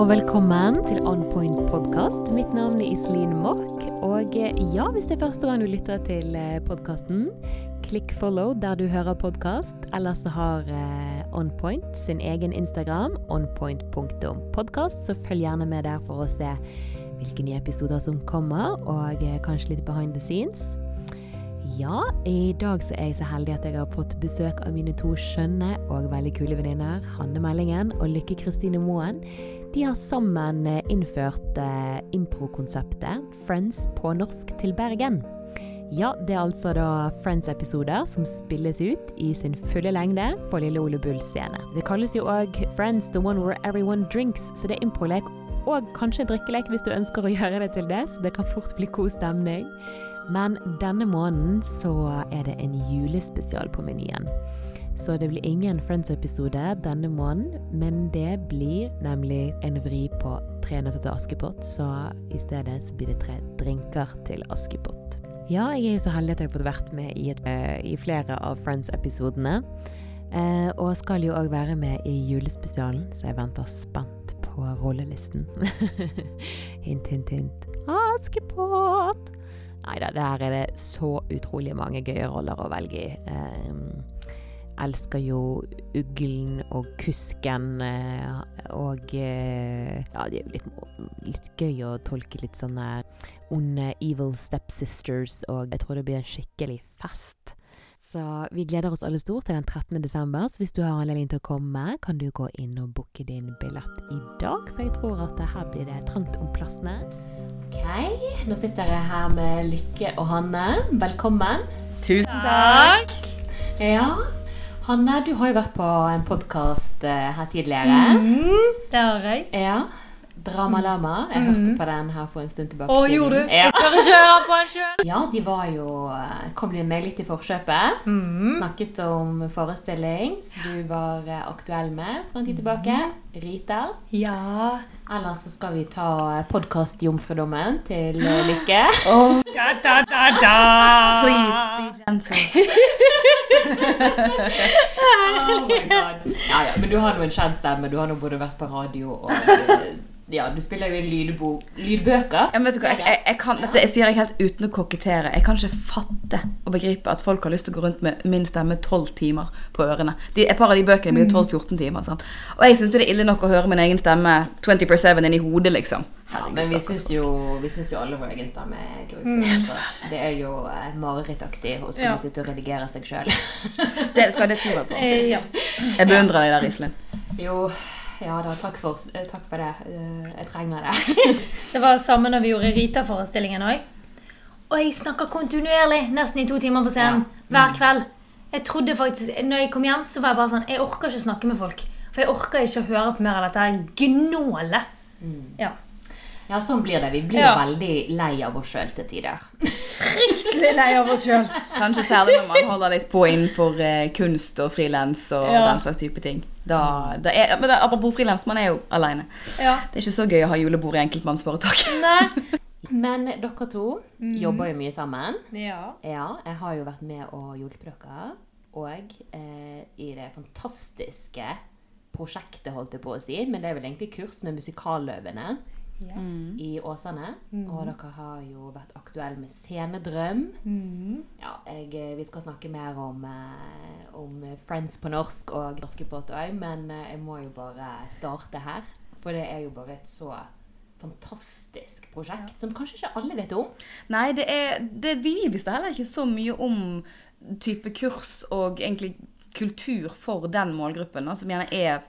Og velkommen til On Point podkast. Mitt navn er Iselin Mork. Og eh, ja, hvis det er første gang du lytter til podkasten, klikk follow der du hører podkast. Eller så har eh, On Point sin egen Instagram, onpoint.podkast, så følg gjerne med der for å se hvilke nye episoder som kommer, og eh, kanskje litt behind the scenes. Ja, i dag så er jeg så heldig at jeg har fått besøk av mine to skjønne og veldig kule venninner, Hanne Meldingen og Lykke Kristine Moen. De har sammen eh, innført eh, improkonseptet Friends på norsk til Bergen. Ja, det er altså da Friends-episoder som spilles ut i sin fulle lengde på Lille Ole Bull scene. Det kalles jo òg Friends the one where everyone drinks, så det er improlek og kanskje drikkelek hvis du ønsker å gjøre det til det, så det kan fort bli god stemning. Men denne måneden så er det en julespesial på menyen. Så det blir ingen Friends-episode denne måneden, men det blir nemlig en vri på Tre nøtter til Askepott, så i stedet så blir det tre drinker til Askepott. Ja, jeg er så heldig at jeg har fått vært med i, et, i flere av Friends-episodene. Eh, og skal jo òg være med i julespesialen, så jeg venter spent på rollelisten. hint, hint, hint. Askepott! Nei da, der er det så utrolig mange gøye roller å velge i. Eh, elsker jo Uglen og Kusken eh, og eh, Ja, det er jo litt, litt, gøy å tolke litt sånne onde evil stepsisters, og jeg tror det blir en skikkelig fest. Så vi gleder oss alle stort til den 13. desember. Så hvis du har anledning til å komme, kan du gå inn og booke din billett i dag. For jeg tror at her blir det trangt om plassene. Ok, nå sitter jeg her med Lykke og Hanne. Velkommen. Tusen takk. Ja, Hanne, du har jo vært på en podkast eh, her tidligere. Mm, det har jeg. Ja, Dramalama. Jeg hørte mm. på den her for en stund tilbake. Å, gjorde du? Ja. Jeg tør ikke høre på den sjøl. Ja, de var jo eh, Kom de med litt i forkjøpet. Mm. Snakket om forestilling som du var eh, aktuell med for en tid tilbake. Rita. Ja. Ellers så skal vi ta podkast-jomfrudommen til Lykke. Oh. Da, da, da, da. Please be gentle. oh my god. Ja, ja, men du har nå en kjent stemme. Du har nå både vært på radio og ja, du spiller jo lydbo lydbøker. Ja, vet du hva, jeg, jeg, jeg, kan, dette jeg sier jeg helt uten å kokettere. Jeg kan ikke fatte og begripe at folk har lyst til å gå rundt med min stemme tolv timer på ørene. De, et par av de bøkene blir jo 12-14 timer. Sant? Og jeg syns det er ille nok å høre min egen stemme 24-7 inn i hodet, liksom. Ja, men vi syns jo, jo, alle vår egen stemme er grufull. Mm. Det er jo eh, marerittaktig å skulle ja. sitte og redigere seg sjøl. det, det tror jeg på. Eh, ja. Jeg beundrer deg der, Iselin. Jo, ja da, takk for, eh, takk for det. Eh, jeg trenger det. det var samme når vi gjorde Rita-forestillingen òg. Og jeg snakker kontinuerlig, nesten i to timer på scenen. Ja. Mm. Hver kveld. Jeg trodde faktisk, når jeg kom hjem, så var jeg bare sånn Jeg orker ikke å snakke med folk. For jeg orker ikke å høre på mer av dette gnålet. Mm. Ja. Ja, sånn blir det. Vi blir ja. veldig lei av oss sjøl til tider. Fryktelig lei av oss sjøl. Kanskje særlig når man holder litt på innenfor eh, kunst og frilans og ja. den slags type ting. Da, da er, men apropos frilans, man er jo aleine. Ja. Det er ikke så gøy å ha julebord i enkeltmannsforetak. Nei. Men dere to mm. jobber jo mye sammen. Ja. ja. Jeg har jo vært med og hjulpet dere. Og eh, i det fantastiske prosjektet, holdt jeg på å si, men det er vel egentlig kurs med Musikalløvene mm. i Åsane. Mm. Og dere har jo vært aktuelle med Scenedrøm. Mm. Ja, jeg, eh, vi skal snakke mer om, eh, om, Friends på norsk og Askepott òg, men eh, jeg må jo bare starte her. For det er jo bare et så fantastisk prosjekt ja. som kanskje ikke alle vet om. Nei, det er, det, vi visste heller ikke så mye om type kurs og egentlig kultur for den målgruppen, som gjerne er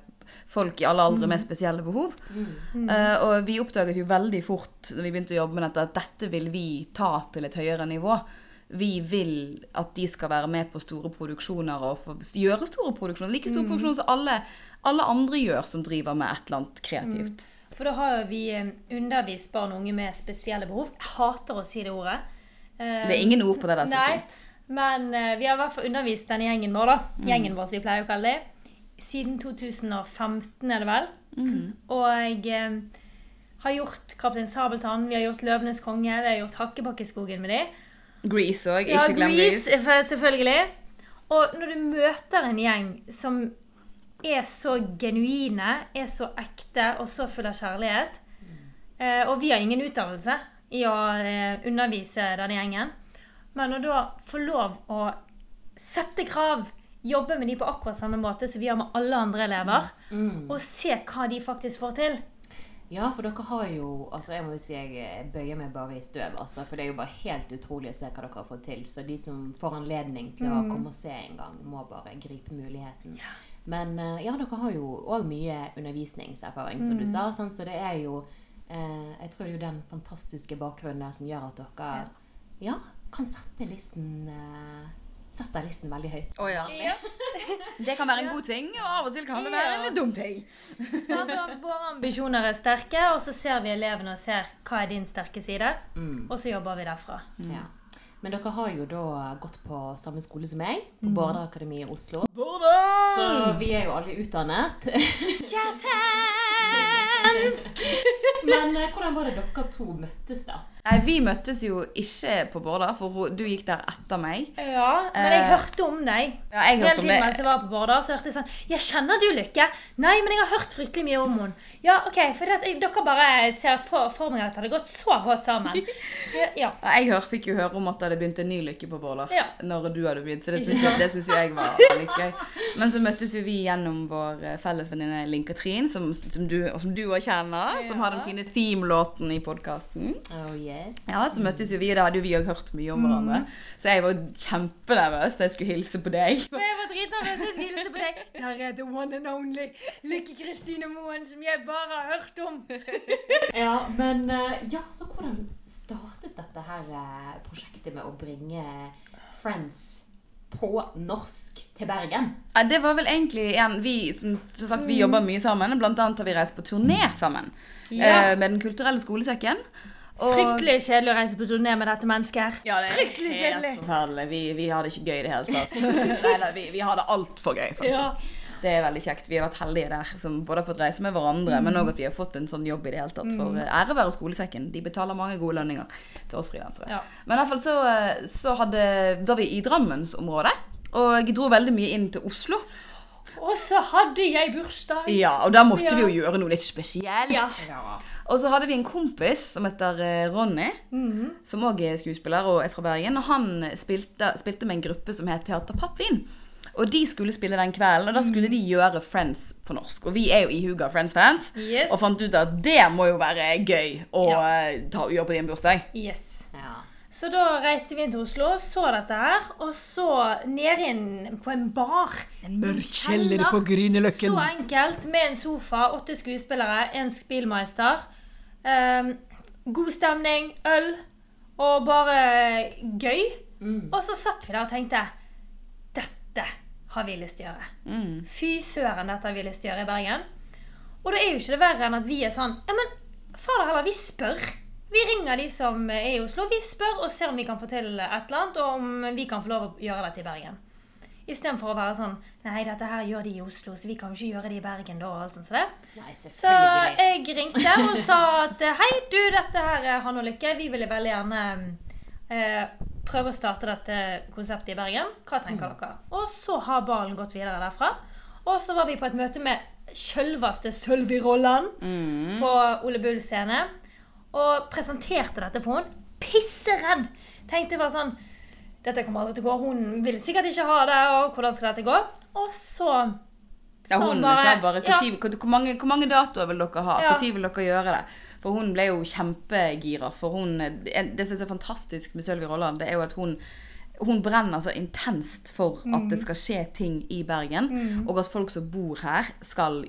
folk i alle aldre med mm. spesielle behov. Uh, og vi oppdaget jo veldig fort når vi begynte å jobbe med dette, at dette vil vi ta til et høyere nivå. Vi vil at de skal være med på store produksjoner og gjøre store produksjoner. Like store produksjoner som alle, alle, andre gjør som driver med et eller annet kreativt. For da har vi eh, undervist barn og unge med spesielle behov. Jeg hater å si det ordet. Uh, det er ingen ord på det der. så fint. Men vi har i hvert fall undervist denne gjengen vår, da. Gjengen vår, som vi pleier å kalle det siden 2015, er det vel. Mm. Og eh, har gjort 'Kaptein Sabeltann', vi har gjort 'Løvenes konge', vi har gjort 'Hakkebakkeskogen' med de. Grease òg. Ikke ja, glem Grease. Grease. Selvfølgelig. Og når du møter en gjeng som er så genuine, er så ekte og så full av kjærlighet. Eh, og vi har ingen utdannelse i å eh, undervise denne gjengen. Men å da få lov å sette krav, jobbe med de på akkurat samme måte som vi gjør med alle andre elever, og se hva de faktisk får til. Ja, for dere har jo altså Jeg må jo si jeg bøyer meg bare i støv, altså, for det er jo bare helt utrolig å se hva dere har fått til. Så de som får anledning til å komme og se en gang, må bare gripe muligheten. Men eh, ja, dere har jo òg mye undervisningserfaring, som du sa. Sånn, så det er jo eh, Jeg tror det er jo den fantastiske bakgrunnen der som gjør at dere ja, kan sette listen eh, Setter listen veldig høyt. Oh, ja. Det kan være en god ting, og av og til kan det være en litt dum ting. Så altså, våre ambisjoner er sterke, og så ser vi elevene og ser hva er din sterke side, og så jobber vi derfra. Ja. Men dere har jo da gått på samme skole som meg, på Bård Akademi i Oslo. Så vi er jo alle utdannet. Jazz hands! Men eh, hvordan var det dere to møttes, da? Nei, Vi møttes jo ikke på Bårda, for hun- du gikk der etter meg. Ja, men jeg hørte om deg. Ja, jeg Hele hørte om tiden mens jeg var på Bårda, så hørte jeg sånn Jeg kjenner du Lykke? Nei, men jeg har hørt fryktelig mye om henne. Ja, OK, for det, at jeg- dere bare ser for, for meg at det hadde gått så godt sammen. Ja. Ja, Jeg hør, fikk jo høre om at det hadde begynt en ny lykke på Bårda. Ja. Når du hadde begynt, så det syns, jeg, jo jeg var litt gøy. Men så møttes jo vi gjennom vår eh, felles venninne Linn Katrin, som, som du òg kjenner, ja. Som har den fine theme-låten i podkasten. Oh yes. Ja, så møttes jo vi, da hadde jo vi òg hørt mye om hverandre. Så jeg var kjempenervøs da jeg skulle hilse på deg. Og jeg var dritnervøs. Jeg skulle hilse på deg. Der er the one and only Lykke Kristine Moen, som jeg bare har hørt om. Ja, men eh, ja, så hvordan startet dette her eh, prosjektet med å bringe Friends på norsk til Bergen? Ja, det var vel egentlig en Vi som, som sagt, vi jobber mye sammen. Blant annet har vi reist på turné sammen Ja. eh, med Den kulturelle skolesekken. Og- Fryktelig kjedelig å reise på turné med dette mennesket her. Ja, det er Fryktelig helt kjedelig. forferdelig. Vi, vi har det ikke gøy i det hele tatt. nei, nei, vi, vi har det altfor gøy, faktisk. Ja. Det er veldig kjekt. Vi har vært heldige der, som både har fått reise med hverandre, men òg at vi har fått en sånn jobb i det hele tatt. For eh, ære være skolesekken. De betaler mange gode lønninger til oss frilansere. Ja. Men i hvert fall så, eh, så hadde, var vi i Drammensområdet. Og jeg dro veldig mye inn til Oslo. Og så hadde jeg bursdag. Ja, og da måtte Ja. vi jo gjøre noe litt spesielt. Ja. Og så hadde vi en kompis som heter eh, Ronny, som òg er skuespiller og er fra Bergen. Og han spilte, spilte med en gruppe som het Teater Pappvin. Og de skulle spille den kvelden, og da skulle de gjøre Friends på norsk. Og vi er jo ihuga Friends-fans, Yes. og fant ut at det må jo være gøy å Ja. eh, ta og gjøre på din bursdag. Yes. Ja. Så da reiste vi inn til Oslo, så dette her, og så ned inn på en bar. En mørk kjeller på Grünerløkken. Så enkelt, med en sofa, åtte skuespillere, en spillmeister. Um, god stemning, øl, og bare gøy. Og så satt vi der og tenkte Dette har vi lyst til å gjøre. Fy søren, dette har vi lyst til å gjøre i Bergen. Og da er jo ikke det verre enn at vi er sånn Ja, men fader heller, vi spør. Vi ringer de som er i Oslo, vi spør og ser om vi kan få til et eller annet, og om vi kan få lov å gjøre dette i Bergen. Istedenfor å være sånn Nei, dette her gjør de i Oslo, så vi kan jo ikke gjøre det i Bergen da. og alt sånt så. Nei, Så jeg ringte og sa at hei, du, dette her er Han og Lykke. Vi ville veldig gjerne eh, prøve å starte dette konseptet i Bergen. Hva tenker dere? Og så har ballen gått videre derfra. Og så var vi på et møte med sjølveste Sølvi Rolland på Ole Bull scene. Og presenterte dette for henne. Pisseredd! Tenkte bare sånn Dette kommer aldri til å gå. Hun vil sikkert ikke ha det, og hvordan skal dette gå? Og så Ja, hun hun sa bare hvor, tid- hvor, mange, hvor mange datoer vil dere ha? Ja. Når vil dere gjøre det? For hun ble jo kjempegira. For hun Det som er så fantastisk med Sølvi Rolland, det er jo at hun hun brenner så intenst for at det skal skje ting i Bergen, og at folk som bor her, skal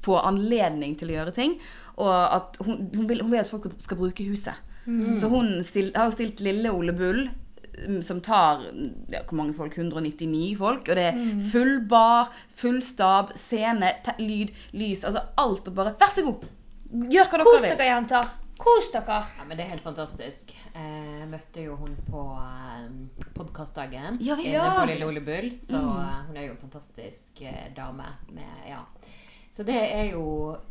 få anledning til å gjøre ting. Og at hun, hun, vil, hun vil at folk skal bruke huset. Så hun stil, har jo stilt lille Ole Bull, mm, som tar ja, hvor mange folk? 199 folk. Og det er full bar, full stab, scene, te lyd, lys. Altså alt. Og bare Vær så god! Gjør hva dere vil. Kos dere, jenter. Kos dere. Ja, men Det er helt fantastisk. Eh, Jeg møtte jo hun på eh, podkastdagen. Ja, visst. For Lille Ole Bull. Så eh, hun er jo en fantastisk eh, dame. Med, ja. Så det er jo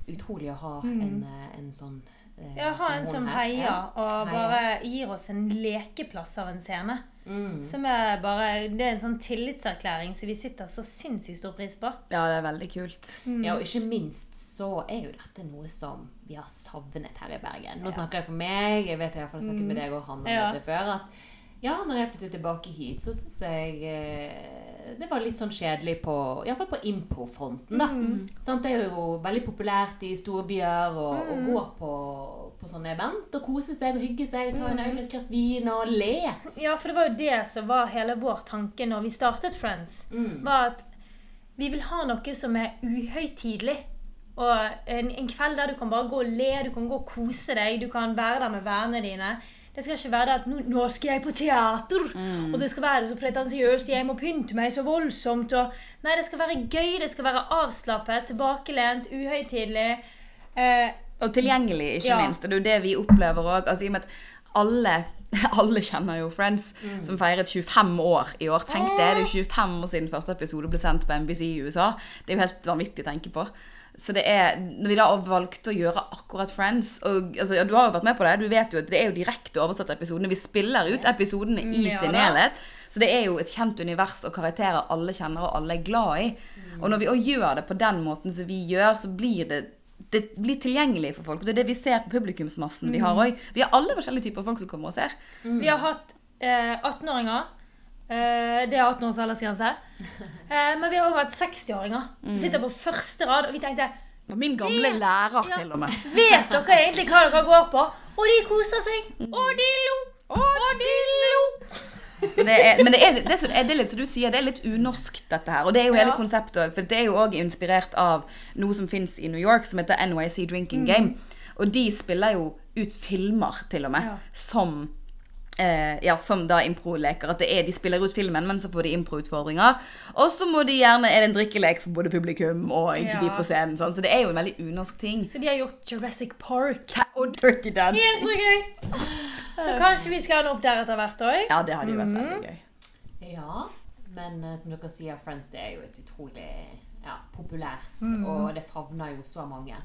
utrolig å ha en, eh, en sånn eh, Ja, ha en som heier, Ja, og bare gir oss en lekeplass av en scene. Mm. Som er bare, Det er en sånn tillitserklæring som vi sitter så sinnssykt stor pris på. Ja, det er veldig kult. Ja, og ikke minst så er jo dette noe som vi har savnet her i Bergen. Nå snakker jeg for meg, jeg vet jeg har i hvert fall snakket med deg og han om Ja. dette før, at ja, når jeg flyttet tilbake hit, så syns jeg eh, det var litt sånn kjedelig på Iallfall på improfronten, da. Sant? Det er jo veldig populært i storbyer å, mm. gå på, på sånne event og kose seg og hygge seg, ta en øl, et glass vin og le. Ja, for det var jo det som var hele vår tanke når vi startet Friends. Var at vi vil ha noe som er uhøytidelig. Og en, en kveld der du kan bare gå og le, du kan gå og kose deg, du kan være der med vennene dine. Det skal ikke være det at nå, 'nå skal jeg på teater', og det skal være så pretensiøst, 'jeg må pynte meg så voldsomt'. Og, nei, det skal være gøy, det skal være avslappet, tilbakelent, uhøytidelig. Eh, Og tilgjengelig, ikke Ja. minst. Det er jo det vi opplever òg. Altså, i og med at alle, alle kjenner jo Friends, som feiret 25 år i år. Tenk det, det er jo 25 år siden første episode ble sendt på NBC i USA. Det er jo helt vanvittig å tenke på. Så det er, når vi da valgte å gjøre akkurat Friends og altså, ja, Du har jo vært med på det. Du vet jo at det er jo direkte oversatte episodene. Vi spiller ut episodene i Ja sin helhet. Så det er jo et kjent univers og karakterer alle kjenner og alle er glad i. Og når vi også gjør det på den måten som vi gjør, så blir det det blir tilgjengelig for folk. Det er det vi ser på publikumsmassen. Vi har også, vi har alle forskjellige typer folk som kommer og ser. Vi har hatt eh, 18-åringer. Eh, det er 18 års aldersgrense. Eh, men vi har også hatt 60-åringer som sitter på første rad. Og vi tenkte Min gamle lærer Ja. til og med. Vet dere egentlig hva dere går på? Og de koser seg. Og de lo. Og de lo. Det er, men det er, det, er, det er litt som du sier, det er litt unorsk dette her. Og det er jo hele Ja. konseptet òg. For det er jo òg inspirert av noe som fins i New York, som heter NYC Drinking Game. Og de spiller jo ut filmer, til og med, Ja. som Eh, ja, som da improleker. At det er, de spiller ut filmen, men så får de improutfordringer. Og så må de gjerne Er det en drikkelek for både publikum og Ja. de på scenen. Sånn. Så det er jo en veldig unorsk ting. Så de har gjort Jurassic Park. Og Dirty Dance. Det er så gøy. Så kanskje vi skal ha noe opp der etter hvert òg. Ja, det hadde jo vært veldig gøy. Ja, men eh, som dere sier, Friends det er jo et utrolig ja, populært, og det favner jo så mange.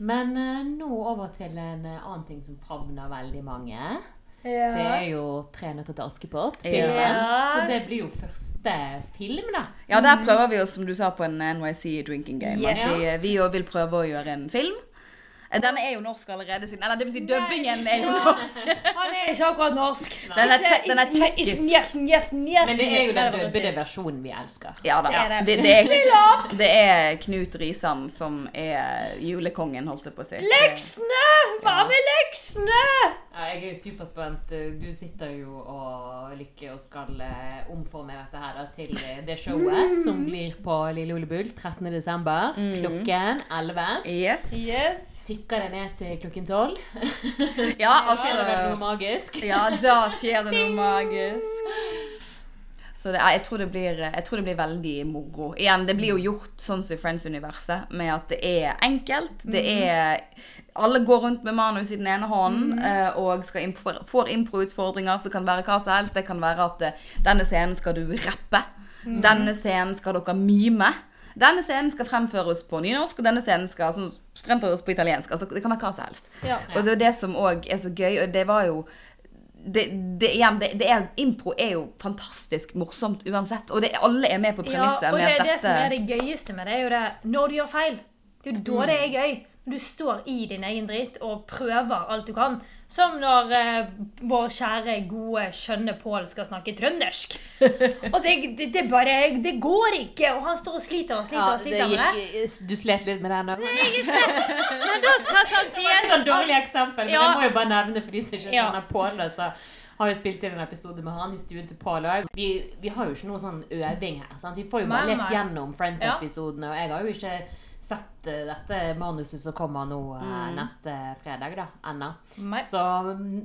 Men uh, nå over til en eh, annen ting som favner veldig mange. Det er jo 'Tre nøtter til Askepott'. Ja. Så det blir jo første film, da. Ja, der prøver vi oss, som du sa, på en NYC drinking game. Yes. At vi, vi vil prøve å gjøre en film. Eh, Den er jo norsk allerede siden Eller det vil si, dubbingen er jo norsk. Han er ikke akkurat norsk. Den er tjekkisk den er tsjekkisk. Men det er jo den det dubbede versjonen vi elsker. Ja da. Ja, det Det, er- det, er, Knut Risan som er julekongen, holdt jeg på å si. Leksene! Hva med leksene? Ja, jeg er jo superspent. Du sitter jo og Lykke og skal eh, omforme dette her da, til eh, det showet som blir på Lille Ole Bull 13. desember klokken 11. Yes. Yes. Tikker det ned til klokken 12. Ja, Skjer det noe altså magisk? Ja, da skjer det noe magisk. Så det, jeg, tror det blir, jeg tror det blir veldig moro. Igjen, det blir jo gjort sånn som i Friends-universet, med at det er enkelt. Det er Alle går rundt med manus i den ene hånden mm. og impro, får impro-utfordringer som kan være hva som helst. Det kan være at eh, denne scenen skal du rappe. Denne scenen skal dere mime. Denne scenen skal fremføres på nynorsk, og denne scenen skal sånn, fremføres på italiensk. Altså, det kan være hva som helst. Ja. Og det er det som òg er så gøy, og det var jo det, det, igjen, det, det er, impro er jo fantastisk morsomt uansett. Og det, alle er med på Ja, premisset og med det, at det som er det gøyeste med det, er jo det når du gjør feil. Det er jo da det er gøy. Du står i din egen dritt og prøver alt du kan. Som når eh, vår kjære, gode, skjønne Pål skal snakke trøndersk. Og det, det, det bare Det går ikke! Og han står og sliter og sliter og sliter med det. Du slet litt med den òg. Men da skal han Det var et dårlig eksempel, men Ja. jeg må jo bare nevne for de som ikke Ja. kjenner Pål. det, Så har vi spilt inn en episode med han i stuen til Pål òg. Vi, vi har jo ikke noe sånn øving her. Sant? Vi får jo bare lest gjennom Friends-episodene, og jeg har jo ikke sett eh, dette manuset som kommer nå mm. neste fredag, da, ennå. Så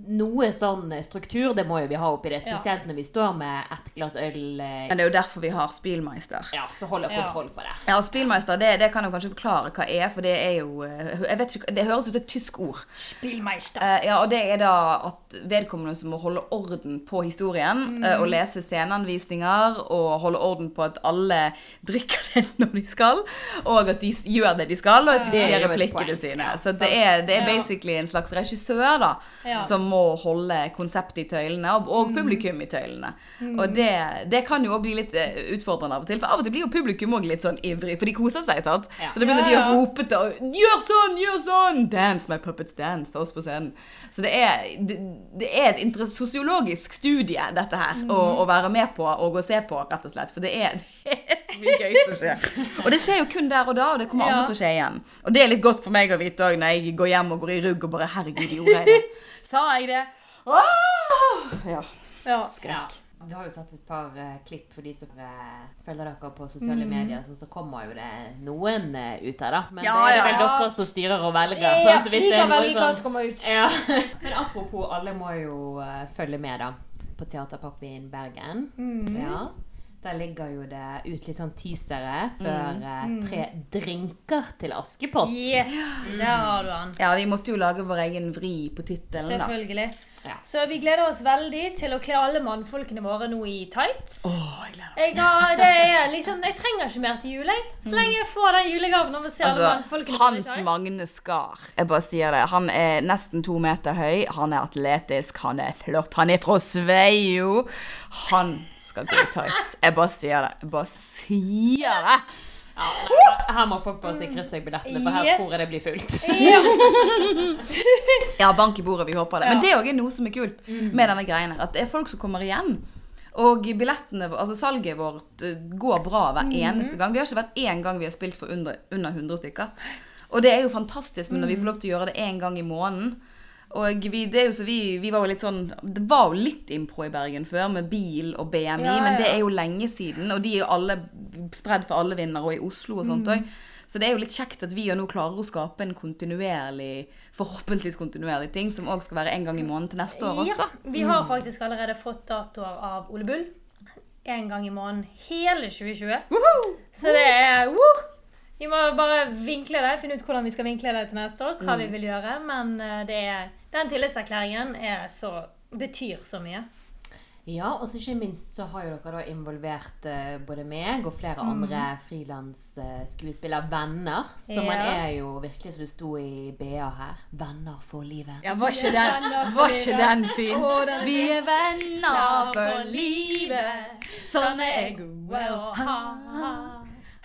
noe sånn struktur, det må jo vi ha oppi det. Ja. Spesielt når vi står med ett glass øl, eh, Men det er jo derfor vi har Spielmeister. ja, så holder Ja. kontroll på det. Ja, og Spielmeister, det, det kan jeg kanskje forklare hva er, for det er jo eh, jeg vet ikke, Det høres ut som et tysk ord. Spillmeister. Eh, ja, og det er da at vedkommende som må holde orden på historien, mm. og lese sceneanvisninger, og holde orden på at alle drikker det når de skal, og at de gjør det de skal, og at de er sier replikkene sine. Så det er, det er basically en slags regissør da, som må holde konseptet i tøylene, og, Mm. og publikum i tøylene. Og det, det kan jo også bli litt eh, utfordrende av og til, for av og til blir jo publikum også litt sånn ivrig, for de koser seg, sant? Så da begynner de å rope til Gjør sånn, gjør sånn! Dance, my puppets dance, til oss på scenen. Så det er, det, det er et sosiologisk studie, dette her, å, å være med på og å se på, rett og slett. For det er, er så mye gøy som skjer. Og det skjer jo kun der og da, og det kommer Ja. til å skje igjen. Og det er litt godt for meg å vite òg, når jeg går hjem og går i rugg og bare Herregud, gjorde jeg det? Sa jeg det? Åh! Ja. Ja. Ja. Vi har jo satt et par uh, klipp for de som uh, følger dere på sosiale medier, Så, så kommer jo det noen uh, ut her, da. Men Ja, det er vel ja. dere som styrer og velger. Ja, sant? Hvis vi kan velge hva sånn- som kommer ut. Ja. Men apropos, alle må jo følge med, da. På Teaterpappien Bergen. Ja. Der ligger jo det ut litt sånn teasere før mm. tre drinker til Askepott. Yes, der har du han. ja, vi måtte jo lage vår egen vri på tittelen, da. Selvfølgelig. Ja. Så vi gleder oss veldig til å kle alle mannfolkene våre nå i tights. Åh, jeg gleder meg. Jeg, har, det er liksom, jeg trenger ikke mer til jul, jeg. Så lenge jeg får den julegaven Og å se alle Altså, mannfolkene Hans. Magne Skar. Jeg bare sier det. Han er nesten to meter høy. Han er atletisk. Han er flott. Han er fra Sveio. Han skal gå tights. Jeg bare sier det. Jeg bare sier det. Ja, nei, her må folk bare sikre seg billettene, for her Yes. tror jeg det blir fullt. Ja. Ja, bank i bordet. Vi håper det. Men det òg er noe som er kult med denne greien her. At det er folk som kommer igjen. Og billettene, altså salget vårt eh, går bra hver eneste gang. Vi har ikke vært én gang vi har spilt for under, under 100 stykker. Og det er jo fantastisk men når vi får lov til å gjøre det én gang i måneden. Og vi, det er jo så vi, vi var jo litt sånn Det var jo litt impro i Bergen før, med bil og BMI, Ja, men det er jo lenge siden. Og de er jo alle spredd for alle vinnere, og i Oslo og sånt òg. Så det er jo litt kjekt at vi nå klarer å skape en kontinuerlig, forhåpentligvis kontinuerlig ting, som òg skal være en gang i måneden til neste år også. Ja, vi har faktisk allerede fått datoer av Ole Bull. En gang i måneden hele 2020. Så det er woo! Vi må bare vinkle det, finne ut hvordan vi skal vinkle det til neste år. Hva vi vil gjøre. Men eh, det er, den tillitserklæringen er så, betyr så mye. Ja, og så ikke minst så har jo dere da involvert uh, både meg og flere andre frilansskuespillervenner. Så man er jo virkelig, som det sto i BA her, venner for livet. Ja, var ikke den, var ikke den fin? Vi er venner for livet, sånn er gode å ha.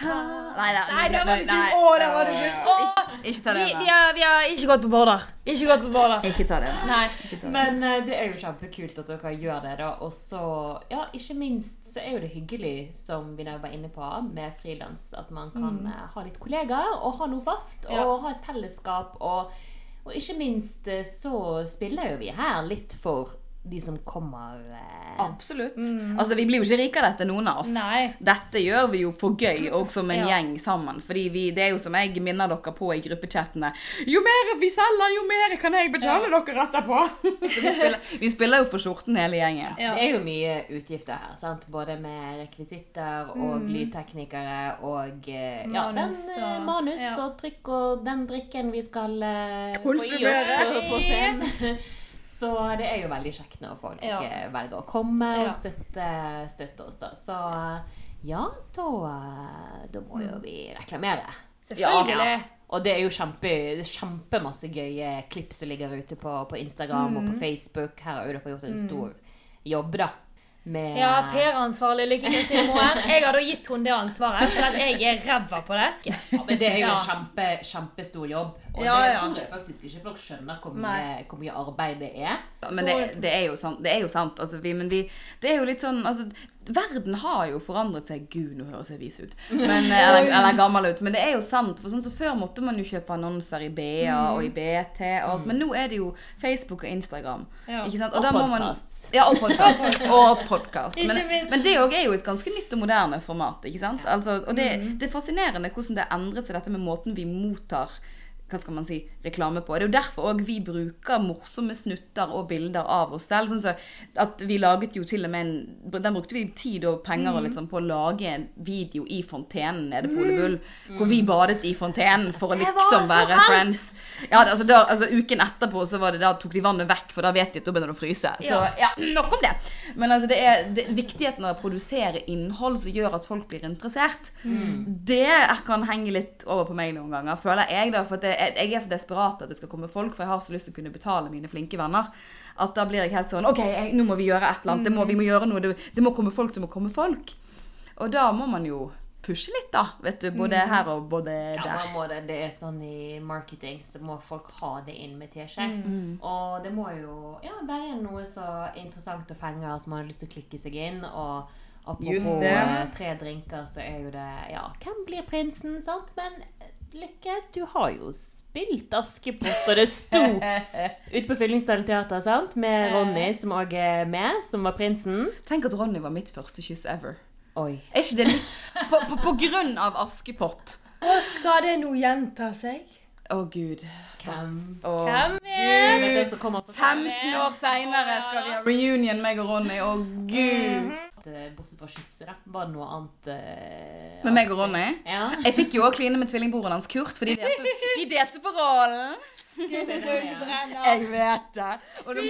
Nei, nei, var det slutt. Å, det var det slutt. Ikke ta det vi, har, vi har ikke gått på border. Ikke gått på border. Ikke ta det med. Men eh, det er jo kjempekult at dere gjør det, da. Og så, ja, ikke minst så er jo det hyggelig, som vi var inne på, med frilans, at man kan mm. ha litt kollegaer og ha noe fast, og Ja. ha et fellesskap. Og, og ikke minst eh, så spiller jo vi her litt for de som kommer eh, Absolutt. Altså, Vi blir jo ikke rike av dette, noen av oss. Nei. Dette gjør vi jo for gøy, og som en Ja. gjeng sammen. Fordi vi, det er jo som jeg minner dere på i gruppechattene. Jo mer vi selger, jo mer kan jeg betale dere etterpå. Så vi spiller, vi spiller jo for skjorten hele gjengen. Ja. Det er jo mye utgifter her, sant? både med rekvisitter og lydteknikere og eh, ja, Manus den, eh, og- manus ja. og trykk og den drikken vi skal eh, få i oss på, på scenen. Så det er jo veldig kjekt når folk Ja. eh, velger å komme Ja. og støtte, støtte oss. da. Så eh, ja, da, eh, da må jo vi reklamere. Selvfølgelig. Og det er jo kjempe, kjempemasse gøye klipp som ligger ute på, på Instagram og på Facebook. Her har jo dere gjort en stor jobb, da. Med Ja, PR-ansvarlig Lykke til, Signe Moen. Jeg har da gitt henne det ansvaret, for jeg er ræva på det. Ja, men det er jo Ja. en kjempe, kjempestor jobb. Og Ja, det ja. tror jeg faktisk ikke folk skjønner hvor mye, hvor mye arbeid det er. Men det, det er jo sant. Det er jo sant. Altså, vi, men vi, det er jo litt sånn altså, Verden har jo forandret seg. Gud, nå høres jeg vis ut. Men, eller, eller gammel ut. Men det er jo sant. For sånn som Før måtte man jo kjøpe annonser i BA og i BT og alt. Men nå er det jo Facebook og Instagram. Ja. Ikke sant? Og og podkast. Ja, og podkast. og podcast. Men, men det òg er jo et ganske nytt og moderne format. ikke sant? Altså, og det, det er fascinerende hvordan det har endret seg, dette med måten vi mottar hva skal man si, reklame på. Det er jo derfor òg vi bruker morsomme snutter og bilder av oss selv. Sånn så at vi laget jo til og med en Den brukte vi tid og penger og litt sånn på å lage en video i fontenen nede på Ole Bull. Hvor vi badet i fontenen for å liksom være kaldt! friends. Ja, altså, da, altså Uken etterpå så var det da tok de vannet vekk, for da vet de at da begynner det å fryse. Så ja, nok om det. Men altså, det er det, viktigheten av å produsere innhold som gjør at folk blir interessert. Det er- kan henge litt over på meg noen ganger, føler jeg. da, For at det, jeg er så desperat at det skal komme folk, for jeg har så lyst til å kunne betale mine flinke venner. At da blir jeg helt sånn OK, jeg, nå må vi gjøre et eller annet. Det må, vi må gjøre noe. Det, det må komme folk, det må komme folk. Og da må man jo pushe litt, da. Vet du, Både her og både Ja, der. da må det, det er sånn i marketing, så må folk ha det inn med teskje. Mm. Og det må jo ja, være noe så interessant og fenge som man har lyst til å klikke seg inn. Og apropos eh, tre drinker, så er jo det Ja, hvem blir prinsen, sant? Men Lykke, du har jo spilt Askepott, og det sto ute på Fyllingsdalen teater, sant? Med Ronny, som òg er med, som var prinsen. Tenk at Ronny var mitt første kyss ever. Oi. Er ikke det litt På, på, på grunn av Askepott. Og skal det nå gjenta seg? Å, gud. Hvem Oh. Hvem er det? som kommer på 15 år seinere skal vi ha reunion, meg og Ronny. Å, gud. Eh, Bortsett fra kysset, da. Var det noe annet uh, Med meg og Ronny. Ja. Jeg fikk jo òg kline med tvillingbroren hans Kurt, for de delte, de delte på rollen. Jeg vet det. Og det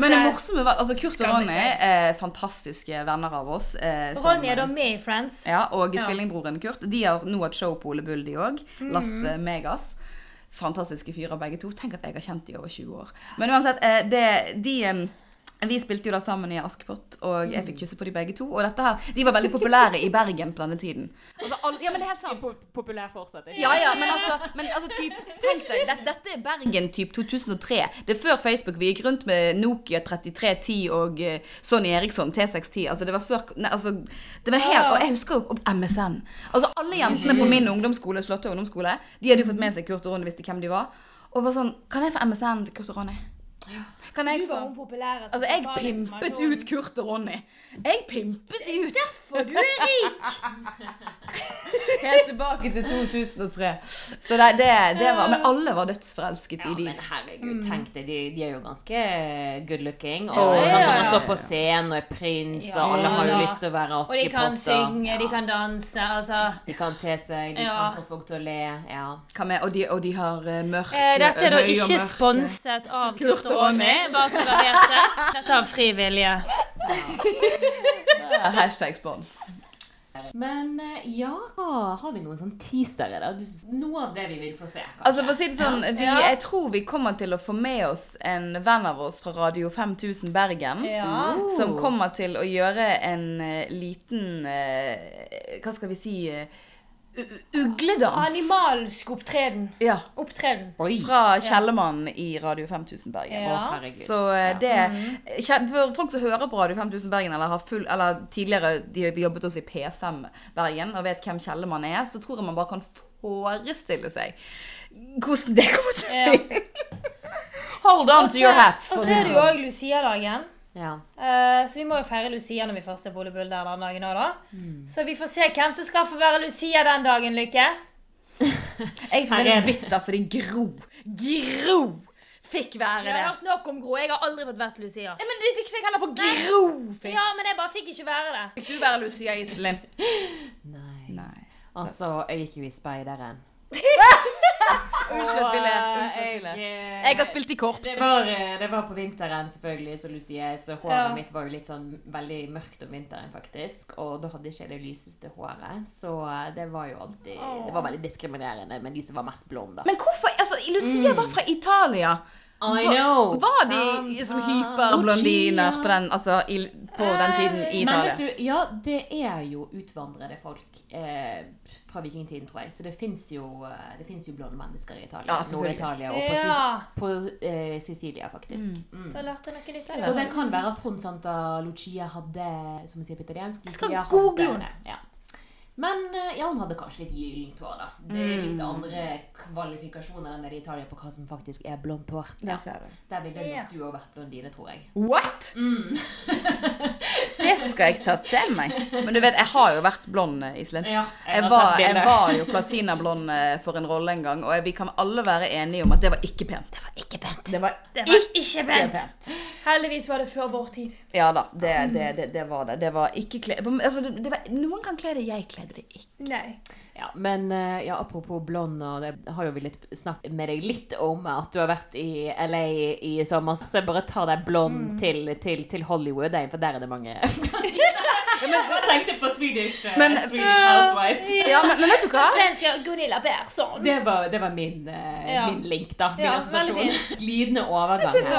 men det morsomme var altså Kurt og Ronny er fantastiske venner av oss. Eh, Ronny er da med i Friends. Ja, og Ja. tvillingbroren Kurt. De har nå hatt show på Ole Bull, de òg. Lasse Megas. Fantastiske fyrer begge to. Tenk at jeg har kjent de over 20 år. Men uansett, eh, det, de Vi spilte jo da sammen i Askepott, og jeg fikk kysse på de begge to. Og dette her, de var veldig populære i Bergen på denne tiden. Altså, all, ja, men det er helt sant. Populær fortsatt. ikke? Ja, ja, men altså, men altså typ, Tenk deg, det, dette er Bergen typ 2003. Det er før Facebook. Vi gikk rundt med Nokia 3310 og uh, Sony Eriksson T610. Altså, det var før nei, altså, det var helt, Og jeg husker jo MSN. Altså, alle jentene på min ungdomsskole, Slåtte ungdomsskole, de hadde jo fått med seg Kurt og Ronny, visste hvem de var. Og var sånn Kan jeg få MSN til Kurt og Ronny? Kan jeg få. Altså, jeg pimpet ut Kurt og Ronny. Jeg pimpet ut. Derfor du er rik! Helt tilbake til 2003. Så det, det, det var Men alle var dødsforelsket Ja, i de. men herregud, tenk deg, de, de er jo ganske good looking. Og Ja, sånn, når man står på scenen og er prins, Ja, og alle har jo lyst til å være Og de kan synge, de kan danse, altså. De kan te seg, de Ja. kan få folk til å le. Ja. Hva med, og, de, og de har uh, mørke Eh, dette er da ikke sponset av Kurt og og Bare så dere vet det. Dette av fri vilje. Ja, Hashtag spons. Men eh, ja, har vi noen sånn teasere, da? Du, noe av det vi vil få se, kanskje? Altså for å si det sånn, vi, Ja. Jeg tror vi kommer til å få med oss en venn av oss fra Radio 5000 Bergen. Ja. Som kommer til å gjøre en eh, liten eh, Hva skal vi si Ugledans. Animalsk opptreden. Ja. Opptreden. Fra Fra ja. i Radio 5000 Bergen. Å, Ja. herregud. Så eh, Ja. det For folk som hører på Radio 5000 Bergen, eller har full Eller tidligere de har jobbet også i P5 Bergen og vet hvem Kjellermann er, så tror jeg man bare kan forestille seg hvordan det kommer til å bli. Hold on to your hat. Og så er det jo òg Lucia-dagen. Ja. Uh, så vi må jo feire Lucia når vi først er på der den dagen òg, da. Mm. Så vi får se hvem som skal få være Lucia den dagen, Lykke. Jeg er Her er fremdeles bitter fordi Gro Gro fikk være det. Jeg har det. hørt nok om Gro. Jeg har aldri fått vært Lucia. Nei, men du fikk ikke heller, på Gro fikk. Ja, men jeg bare fikk ikke være det. Fikk du være Lucia Iselin? Nei. Nei. Altså, jeg gikk jo i speideren. Unnskyld at vi ler. Unnskyld at vi ler. jeg, har spilt i korps. Det var, eh, det var på vinteren, selvfølgelig, så Lucie, så håret Ja. mitt var jo litt sånn veldig mørkt om vinteren, faktisk. Og da hadde ikke jeg det lyseste håret, så eh, det var jo alltid Det var veldig diskriminerende med de som var mest blonde. Men hvorfor? Altså, Lucia var fra Italia. I know! Var de som hyperblondiner på den, altså, i, på den tiden i Men Italia? vet du, ja, det er jo utvandrede folk eh, fra vikingtiden, tror jeg. Så det fins jo, eh, jo blonde mennesker i Italia. Ja. Nord-Italia og på, Ja. På eh, Sicilia, faktisk. Mm. Da lærte jeg noe nytt. Så det kan være at hun Santa Lucia hadde Som vi sier på italiensk skal Lucia google henne. Ja. Men eh, ja, hun hadde kanskje litt gyllent hår, da. Det er litt andre kvalifikasjoner enn det i Italia på hva som faktisk er blondt hår. Ja. ser du. Der ville nok du òg vært blondine, tror jeg. What?! det skal jeg ta til meg. Men du vet, jeg har jo vært blond, eh, Iselin. Ja, jeg jeg, var, jeg var jo platinablond eh, for en rolle en gang, og vi kan alle være enige om at det var ikke pent. Det var ikke pent. Det var Det var ikke pent. pent. Heldigvis var det før vår tid. Ja da, det, det, det, det var det. Det var ikke kle... Altså, det, det var, noen kan kle det, jeg kledde det ikke. Nei. Ja, men eh, ja, apropos blond, og det har jo vi litt snakket med deg litt om at du har vært i LA i sommer, så jeg bare tar deg blond til, til, til Hollywood, for der er det mange Jeg tenkte på Swedish, men, uh, Swedish Housewives. Ja, men, men vet du hva? Svenske Gunilla Persson. Det var, det var min, uh, Ja. min link, da. Min Ja, assosiasjon. Glidende overgang Jeg syns det,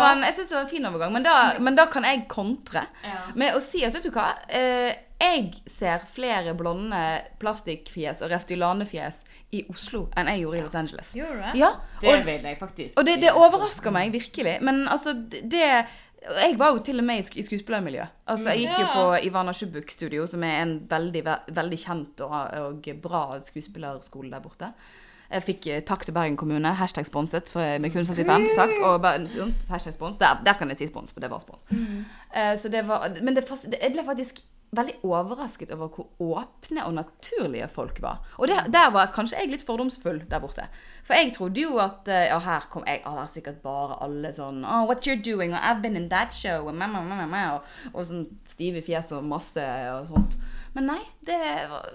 det var en fin overgang, men da, men da kan jeg kontre Ja. med å si at vet du hva? Eh, jeg ser flere blonde plastikkfjes og Restylane-fjes i Oslo enn jeg gjorde i Los Angeles. Gjorde det? Ja, Det og, vil jeg faktisk. og det, det overrasker meg virkelig. Men altså, det Jeg var jo til og med i skuespillermiljøet. skuespillermiljø. Altså, jeg gikk jo på Ivana Shubuk Studio, som er en veldig, veldig kjent og, og bra skuespillerskole der borte. Jeg fikk eh, takk til Bergen kommune. Hashtag sponset med kunstnerstipend. Takk. Og hashtag spons. Der, der kan jeg si spons, for det var spons. Eh, så det var, men det, jeg ble faktisk veldig overrasket over hvor åpne og naturlige folk var. Og det, der var kanskje jeg litt fordomsfull der borte. For jeg trodde jo at eh, Ja, her kom jeg ah, sikkert bare alle sånn oh, What you're doing? Og I've been in that show. Og, ma, og, og sånn stive fjes og masse og sånt. Men nei, det var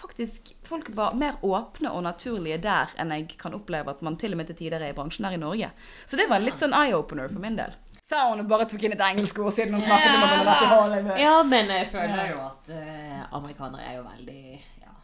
faktisk Folk var mer åpne og naturlige der enn jeg kan oppleve at man til og med til tider er i bransjen her i Norge. Så det var en litt sånn eye-opener for min del. Sa hun og bare tok inn et engelsk ord siden hun snakket om at hun hadde vært i Hollywood. Ja, men jeg føler jo at uh, amerikanere er jo veldig ja,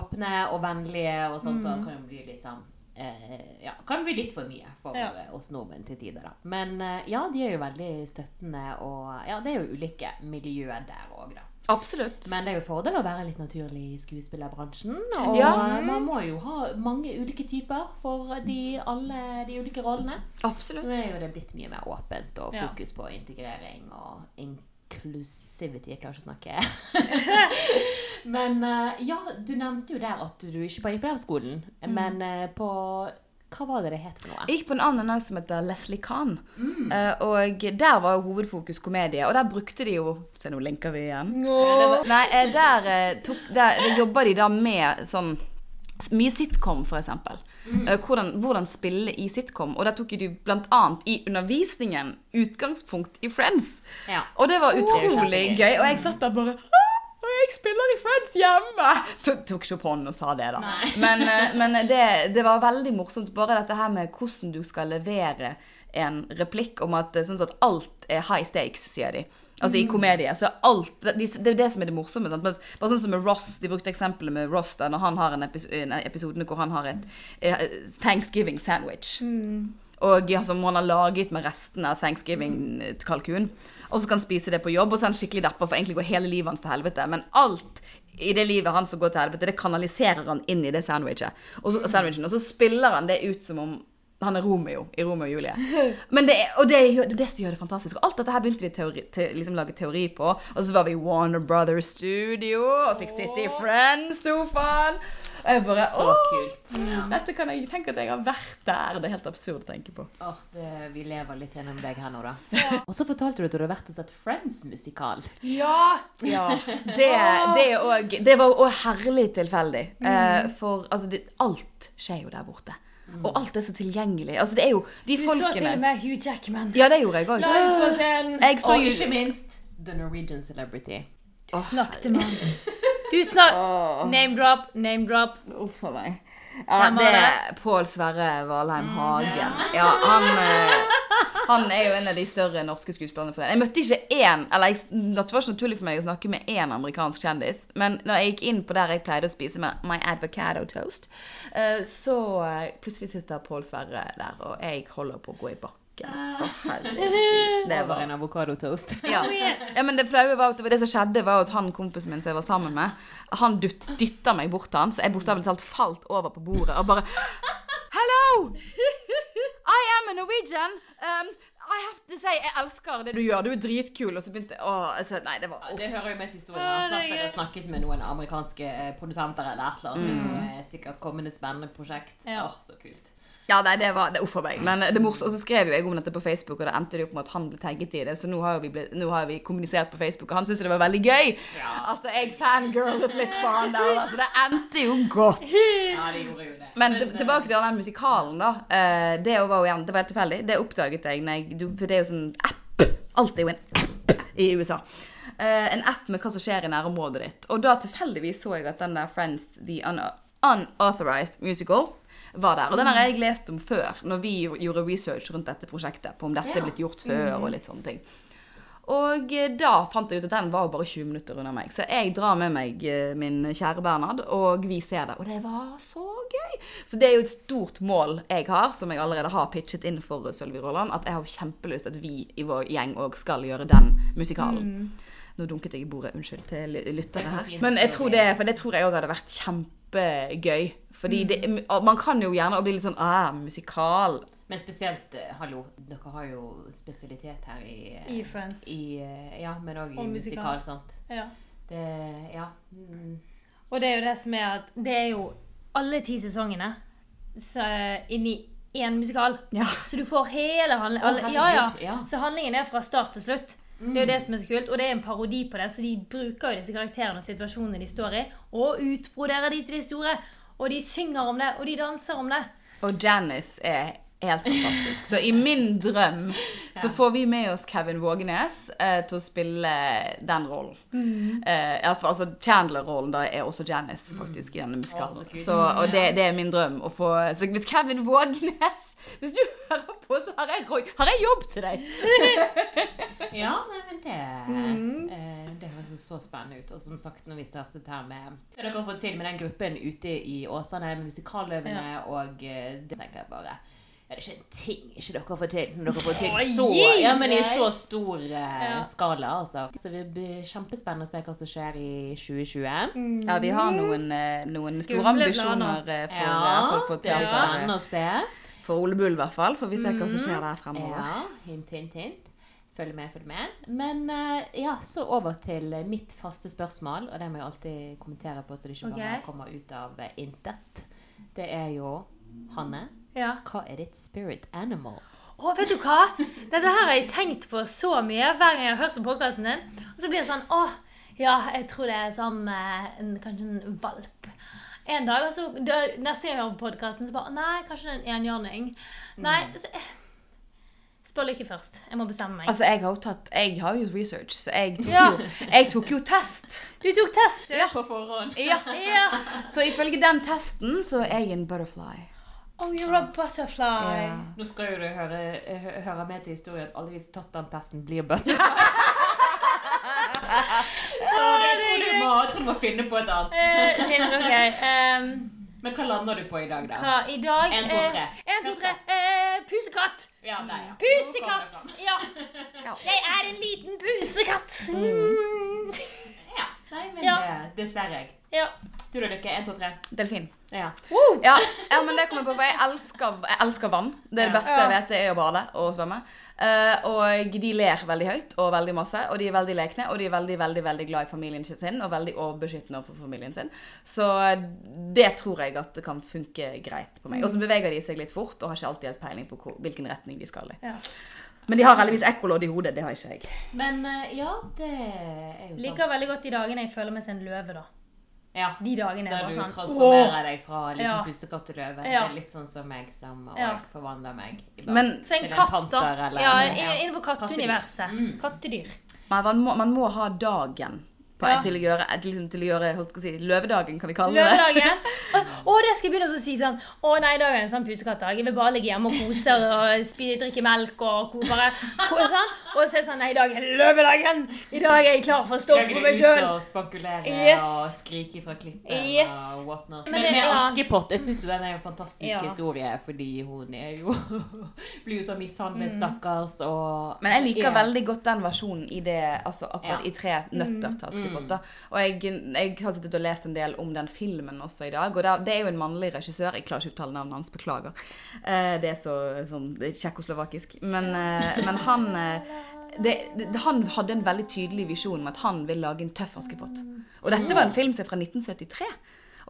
åpne og vennlige og sånt, og kan jo bli liksom eh, ja, kan bli litt for mye for Ja. eh, oss nordmenn til tider, da. Men eh, ja, de er jo veldig støttende, og ja, det er jo ulike miljøer der òg, da. Absolutt. Men det er jo fordel å være litt naturlig i skuespillerbransjen. Og Ja. man må jo ha mange ulike typer for de, alle de ulike rollene. Absolutt. Nå er jo det blitt mye mer åpent og Ja. fokus på integrering og inclusivity. Jeg klarer ikke å snakke. men eh, ja, du nevnte jo der at du ikke bare gikk på lærerskolen, men eh, på Hva var det det het for noe? Jeg gikk på en annen en som heter Leslie Kahn. Eh, og der var jo hovedfokus komedie. Og der brukte de jo Se, nå linker vi igjen. Nei, eh, der, eh, tok, der, der jobba de da med sånn mye sitcom, eksempel. Eh, hvordan, hvordan spille i sitcom. Og der tok de blant annet i undervisningen utgangspunkt i Friends. Ja. Og det var utrolig kjempegøy. gøy. Og jeg satt der bare «Hæ? Og jeg spiller i Friends hjemme! Tok, tok ikke opp hånden og sa det, da. Men, eh, men det, det var veldig morsomt. Bare dette her med hvordan du skal levere en replikk om at, eh, sånn at alt er high stakes, sier de. Altså i komedier Så alt, de, Det er jo det som er det morsomme. Sant? Men Bare sånn som med Ross. De brukte eksempelet med Ross da, når han har en episode, episode hvor han har et eh, Thanksgiving sandwich. Og ja, som han har laget med restene av Thanksgiving-kalkun. Og så kan han spise det på jobb, og så er han skikkelig deppa, for egentlig går hele livet hans til helvete. Men alt i det livet hans som går til helvete, det kanaliserer han inn i det sandwichet. Og så, sandwichen, og så spiller han det ut som om han er Romeo i Romeo og Julie. Men det, og det er det, som gjør det fantastisk. Og alt dette her begynte vi teori, til, liksom lage teori på. Og så var vi i Warner Brothers Studio og fikk sitte i Friends-sofaen. Og jeg bare Så kult. Ja. dette kan jeg tenke at jeg har vært der. Det er helt absurd å tenke på. Oh, det, vi lever litt gjennom deg her nå, da. Og så fortalte du at du hadde vært og sett Friends-musikal. Ja! Det, det, og, det var òg herlig tilfeldig. Eh, for altså, det, alt skjer jo der borte. Og alt er så tilgjengelig. Altså, det er jo de Du så til og folkene med Hugh Jackman Ja, det gjorde jeg òg. live på scenen. Og jo ikke minst The Norwegian Celebrity. Du Snakket med ham. Du snak... Name drop, name drop. Uff a meg. Ja, det er Pål Sverre Valheim Hagen. Ja, han, eh, han er jo en av de større norske skuespillerne for det. Jeg møtte ikke én Eller jeg, det var ikke naturlig for meg å snakke med én amerikansk kjendis. Men når jeg gikk inn på der jeg pleide å spise med my advocado toast, eh, så eh, plutselig sitter Pål Sverre der, og jeg holder på å gå i bakken. Å, herregud. Det var en avokadotoast. ja. ja, men det flaue var at det som skjedde, var at han kompisen min som jeg var sammen med, han dyt- dytta meg bort til han, så jeg bokstavelig talt falt over på bordet og bare Hello! I am a Norwegian. Um, I have to say, jeg elsker det du gjør. Du er dritkul. Og så begynte Å, altså, nei, det var Ja, det hører jo med til historien. Jeg har snart vel snakket med noen amerikanske eh, produsenter eller et eller annet. Mm. eh, sikkert kommende spennende prosjekt. Ja. Åh, så kult. Ja, nei, det var det, Uff a meg. Men det morsomt, Og så skrev jo jeg om dette på Facebook, og det endte det opp med at han ble tagget i det. Så nå har vi, ble, nå har vi kommunisert på Facebook, og han syntes det var veldig gøy. Altså, jeg fangirlet litt på han der. Altså, det endte jo godt. Ja, de gjorde jo det. Men tilbake til den musikalen, da. Eh, det var jo igjen, det var helt tilfeldig. Det oppdaget jeg, jeg for det er jo sånn app. Alt er jo en app i USA. Eh, en app med hva som skjer i nærområdet ditt. Og da tilfeldigvis så jeg at den der Friends The Unauthorized Musical var der. Og den har jeg lest om før, når vi gjorde research rundt dette prosjektet. På om dette er blitt gjort før, og litt sånne ting. Og eh, da fant jeg ut at den var bare 20 minutter unna meg. Så jeg drar med meg eh, min kjære Bernhard, og vi ser det. Og det var så gøy! Så det er jo et stort mål jeg har, som jeg allerede har pitchet inn for Sølvi Råland, at jeg har kjempelyst at vi i vår gjeng òg skal gjøre den musikalen. Nå dunket jeg i bordet, unnskyld til ly- lyttere her. Men jeg tror det- for det tror jeg òg hadde vært kjempegøy. Fordi det, man kan jo gjerne bli litt sånn ah, musikal. Men spesielt, eh, hallo, dere har jo spesialitet her i I Friends. I, eh, ja, men òg i musikal, musikal. sant. Ja. Det Ja. Mm. Og det er jo det som er at det er jo alle ti sesongene så, inni én musikal. Ja. Så du får hele handlingen. Ja. ja. Så handlingen er fra start til slutt. Det er jo det som er så kult. Og det er en parodi på det, så de bruker jo disse karakterene og situasjonene de står i, og utbroderer de til de store. Og de synger om det, og de danser om det. Og Janice er helt fantastisk. Så i min drøm så får vi med oss Kevin Vågenes eh, til å spille den rollen. Eh, altså Chandler-rollen da er også Janice faktisk i denne musikalen. kult. Så, og det, det er min drøm å få Så hvis Kevin Vågenes Hvis du hører på, så har jeg, har jeg jobb til deg! Ja, nei, men det Mm. eh, Det høres så spennende ut. Og som sagt, når vi startet her med Det dere har fått til med den gruppen ute i Åsane, med musikaløvene, og eh, det tenker jeg bare ja, det er ikke en ting ikke dere får til når dere får til så, ja, men i så stor uh, skala. Altså. Så det blir kjempespennende å se hva som skjer i 2020. Ja, vi har noen, eh, noen store ambisjoner eh, for, Ja, for, å få til. teater, spennende å se. for Ole Bull, i hvert fall. For vi ser hva som skjer der fremover. Ja, hint, hint, hint. Følg med, følg med. Men uh, ja, så over til mitt faste spørsmål, og det må jeg alltid kommentere på, så det ikke bare okay. kommer ut av intet. Det er jo Hanne. Ja. Hva er ditt spirit animal? Å, vet du hva? Dette her har jeg tenkt på så mye hver gang jeg har hørt på podkasten din. Og så blir det sånn Å, ja, jeg tror det er sånn en, Kanskje en valp. En dag, og så da, neste gang jeg hører på podkasten, så bare Nei, kanskje en enhjørning. Nei, så, eh, Spør Lykke først. Jeg må bestemme meg. Altså, jeg har jo tatt Jeg har jo gjort research, så jeg tok, Ja. jo, jeg tok jo test. Du tok test, du. På forhånd. Ja. Ja. Så ifølge den testen så er jeg en butterfly. Oh, you're a butterfly. Yeah. Nå skal jo du høre, høre med til historien at alle de som har tatt den testen, blir butterfly. Så det, jeg tror du må, tror du må finne på et annet. Finner, Finn, ok. Ehm, Men hva lander du på i dag, da? hva i dag? En, to, tre. Eh, en, to, tre. Eh, pusekatt. Ja, nei, ja. Pusekatt! Ja. Ja. Jeg er en liten pusekatt. Mm. Nei, men Ja. det, det ser jeg. Ja. Du da, Lykke. Én, to, tre. Delfin. Ja. Ja, ja, men det kommer jeg på, for jeg elsker, jeg elsker vann. Det er det Ja. beste jeg vet, det er å bade og svømme. Uh, og de ler veldig høyt og veldig masse, og de er veldig lekne, og de er veldig, veldig, veldig glad i familien sin, og veldig overbeskyttende overfor familien sin. Så det tror jeg at det kan funke greit på meg. Og så beveger de seg litt fort, og har ikke alltid helt peiling på hvor, hvilken retning de skal i. Ja. Men de har heldigvis ekkolodd i hodet, det har ikke jeg. Men eh, ja, det er jo sånn. Liker veldig godt de dagene jeg føler meg som en løve, da. Ja. De dagene er Der du sånn transformerer deg fra liten Ja. pusekatt til løve. Det er litt sånn som meg som og Ja. forvandler meg. Men- Så en til katt, panter da. eller- Ja, Ja. innenfor katteuniverset. Kattedyr. Men man må, man må ha dagen på, Ja. til, å gjøre, til, liksom, til å gjøre holdt å si, løvedagen, kan vi kalle det. Løvedagen. Å, det skal jeg begynne å si sånn Å nei, i dag er en sånn pusekattdag. Jeg vil bare ligge hjemme og kose og spille, drikke melk og ko, bare ko, sånn. Og så er det sånn Nei, i dag er løvedagen. I dag er jeg klar for å stå for meg sjøl. og spankulere Yes. og skrike fra klippen Yes. og whatnot. Men Men, med ja. Askepott, jeg syns jo den er en fantastisk Ja. historie, fordi hun er jo Blir jo så mishandlet, stakkars, og Men jeg liker er- veldig godt den versjonen i det, altså akkurat Ja. i Tre nøtter til Askepott. Askepott. da. Og jeg, jeg har sittet og lest en del om den filmen også i dag. Og det, det er jo en mannlig regissør. Jeg klarer ikke å uttale navnet hans, beklager. Eh, det er så sånn tsjekkoslovakisk. Men, eh, men han eh, det, det, Han hadde en veldig tydelig visjon om at han vil lage en tøff Askepott. Og dette var en film som er fra 1973.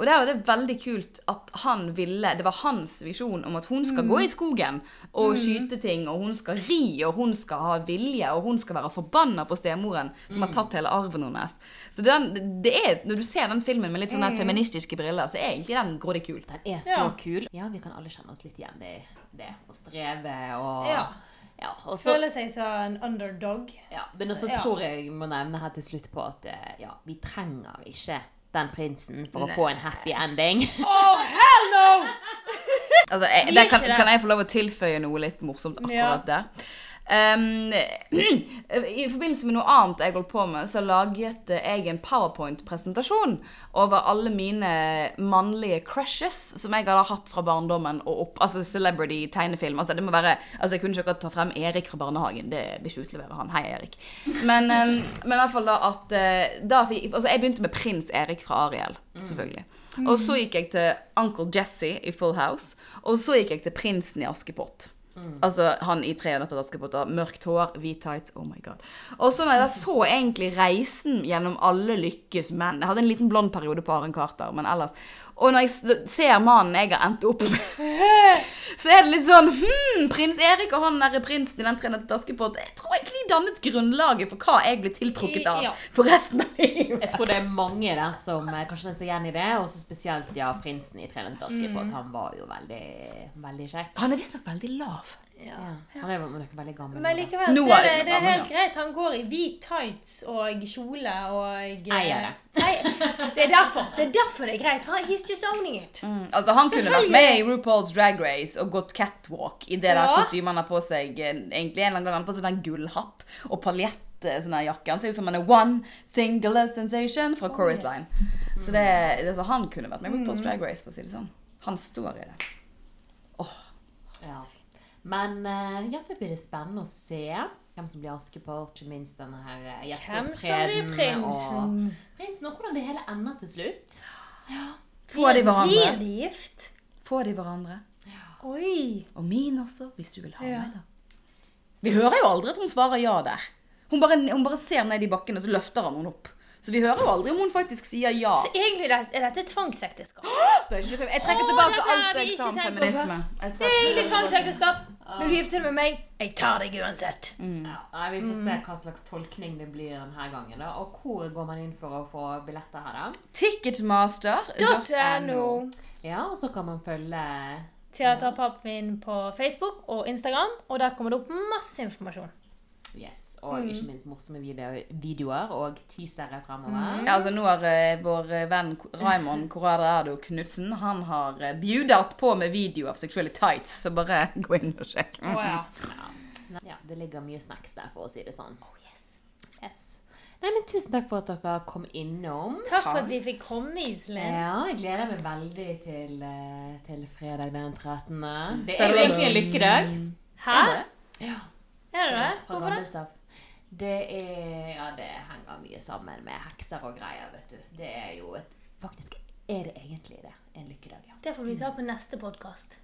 Og der var det veldig kult at han ville Det var hans visjon om at hun skal gå i skogen og skyte ting, og hun skal ri, og hun skal ha vilje, og hun skal være forbanna på stemoren som har tatt hele arven hennes. Så den, det er, når du ser den filmen med litt sånne feministiske briller, så er egentlig den grådig kul. Den er så Ja. kul. Ja, vi kan alle kjenne oss litt igjen i det. Å streve og Ja. Ja, og så, Føler seg som en underdog. ja, men også Ja. tror jeg må nevne her til slutt på at eh, ja, vi trenger ikke den prinsen for å få en happy ending. Altså, jeg, Blir der kan, kan jeg få lov å tilføye noe litt morsomt akkurat der? Um, I forbindelse med noe annet jeg holdt på med, så laget jeg en powerpoint-presentasjon over alle mine mannlige crushes som jeg hadde hatt fra barndommen og opp. Altså celebrity-tegnefilm. Altså, det må være, altså, jeg kunne ikke akkurat ta frem Erik fra barnehagen. Det, er ikke utlevere han. Hei, Erik. Men, um, men i hvert fall da at eh, da, altså, Jeg begynte med prins Erik fra Ariel, selvfølgelig. Og så gikk jeg til Uncle Jesse i Full House. Og så gikk jeg til prinsen i Askepott. Altså han i Tre nøtter til Askepott. Mørkt hår, hvit tights. Oh my god. Og så jeg så egentlig reisen gjennom alle lykkes menn Jeg hadde en liten blond periode på Aren Carter, men ellers Og når jeg ser mannen jeg har endt opp med, så er det litt sånn hmm, prins Erik og han derre prinsen i den Tre nøtter til Askepott Jeg tror egentlig dannet grunnlaget for hva jeg ble tiltrukket av Ja. for resten av livet. Jeg tror det er mange der som eh, kanskje ser igjen i det, og så spesielt ja, prinsen i 'Tre nøtter til Askepott'. Han var jo veldig, veldig kjekk. Han er visstnok veldig lav. Ja. Han er nok veldig gammel. Men likevel Nå så er det, det er helt greit. Han går i hvit tights og kjole og eh, Eier det. Nei, det er derfor. Det er derfor det er greit. For han- he's just owning it. Altså Han kunne vært med i RuPaul's Drag Race og gått catwalk i det der Ja. kostymet han har på seg. eh, Egentlig en eller annen gang Han har på seg en gullhatt og paljett eh, sånn her jakke. Han ser ut som han er one singular sensation fra Chorus Line. Så det, det, er så han kunne vært med i RuPaul's Drag Race, for å si det sånn. Han står i det. Ja. Men eh, ja, det blir det spennende å se hvem som blir Askepott, ikke minst denne her eh, Hvem som blir gjesteopptredenen. prinsen? Og prinsen, og hvordan det hele ender til slutt. Får de hverandre? Blir de gift? Får de hverandre? Oi. Og min også, hvis du vil ha meg, da. Vi hører jo aldri at hun svarer ja der. Hun bare, hun bare ser ned i bakken, og så løfter han henne opp. Så vi hører jo aldri om hun faktisk sier ja. Så egentlig er er dette et tvangsekteskap? Det er Jeg trekker tilbake dette alt jeg sa om feminisme. Det er egentlig tvangsekteskap. Vil du gifte deg med meg? Jeg tar deg uansett. Ja, nei, vi får se hva slags tolkning det blir denne gangen. da. Og hvor går man inn for å få billetter her, da? Ticketmaster.no. Ja, og så kan man følge Teaterpappin på Facebook og Instagram, og der kommer det opp masse informasjon. Yes, og ikke minst morsomme video, videoer og teasere fremover. Ja, altså nå har uh, vår eh, venn Raymond Corrado Knutsen Han har uh, bjudet på med video av seksuelle tights, så bare gå inn og sjekk. Oh, Ja, det ligger mye snacks der, for å si det sånn. Oh, yes. yes. Nei, men Tusen takk for at dere kom innom. Takk for at vi fikk komme, Iselin. Ja, jeg gleder meg veldig til, til fredag den 13. Det er jo egentlig en lykkedag. Hæ? Ja, Er det det? Hvorfor det? Det er Ja, det henger mye sammen med hekser og greier, vet du. Det er jo et Faktisk er det egentlig det. En lykkedag, ja. Det får vi ta på neste podkast.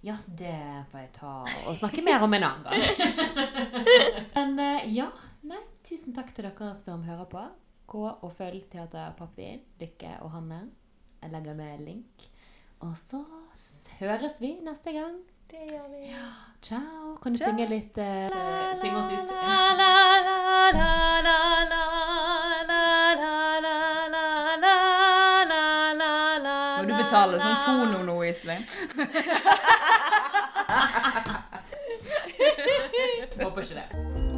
Ja, det får jeg ta og snakke mer om en annen gang. Men eh, ja, nei, tusen takk til dere som hører på. Gå og følg Teater Pappi, Lykke og Hanne. Jeg legger med link. Og så høres vi neste gang. Det gjør vi. Ciao. Kan du synge litt uh, Synge oss ut. La, la. Du betale, sånn tono nå, Iselin. Håper ikke det.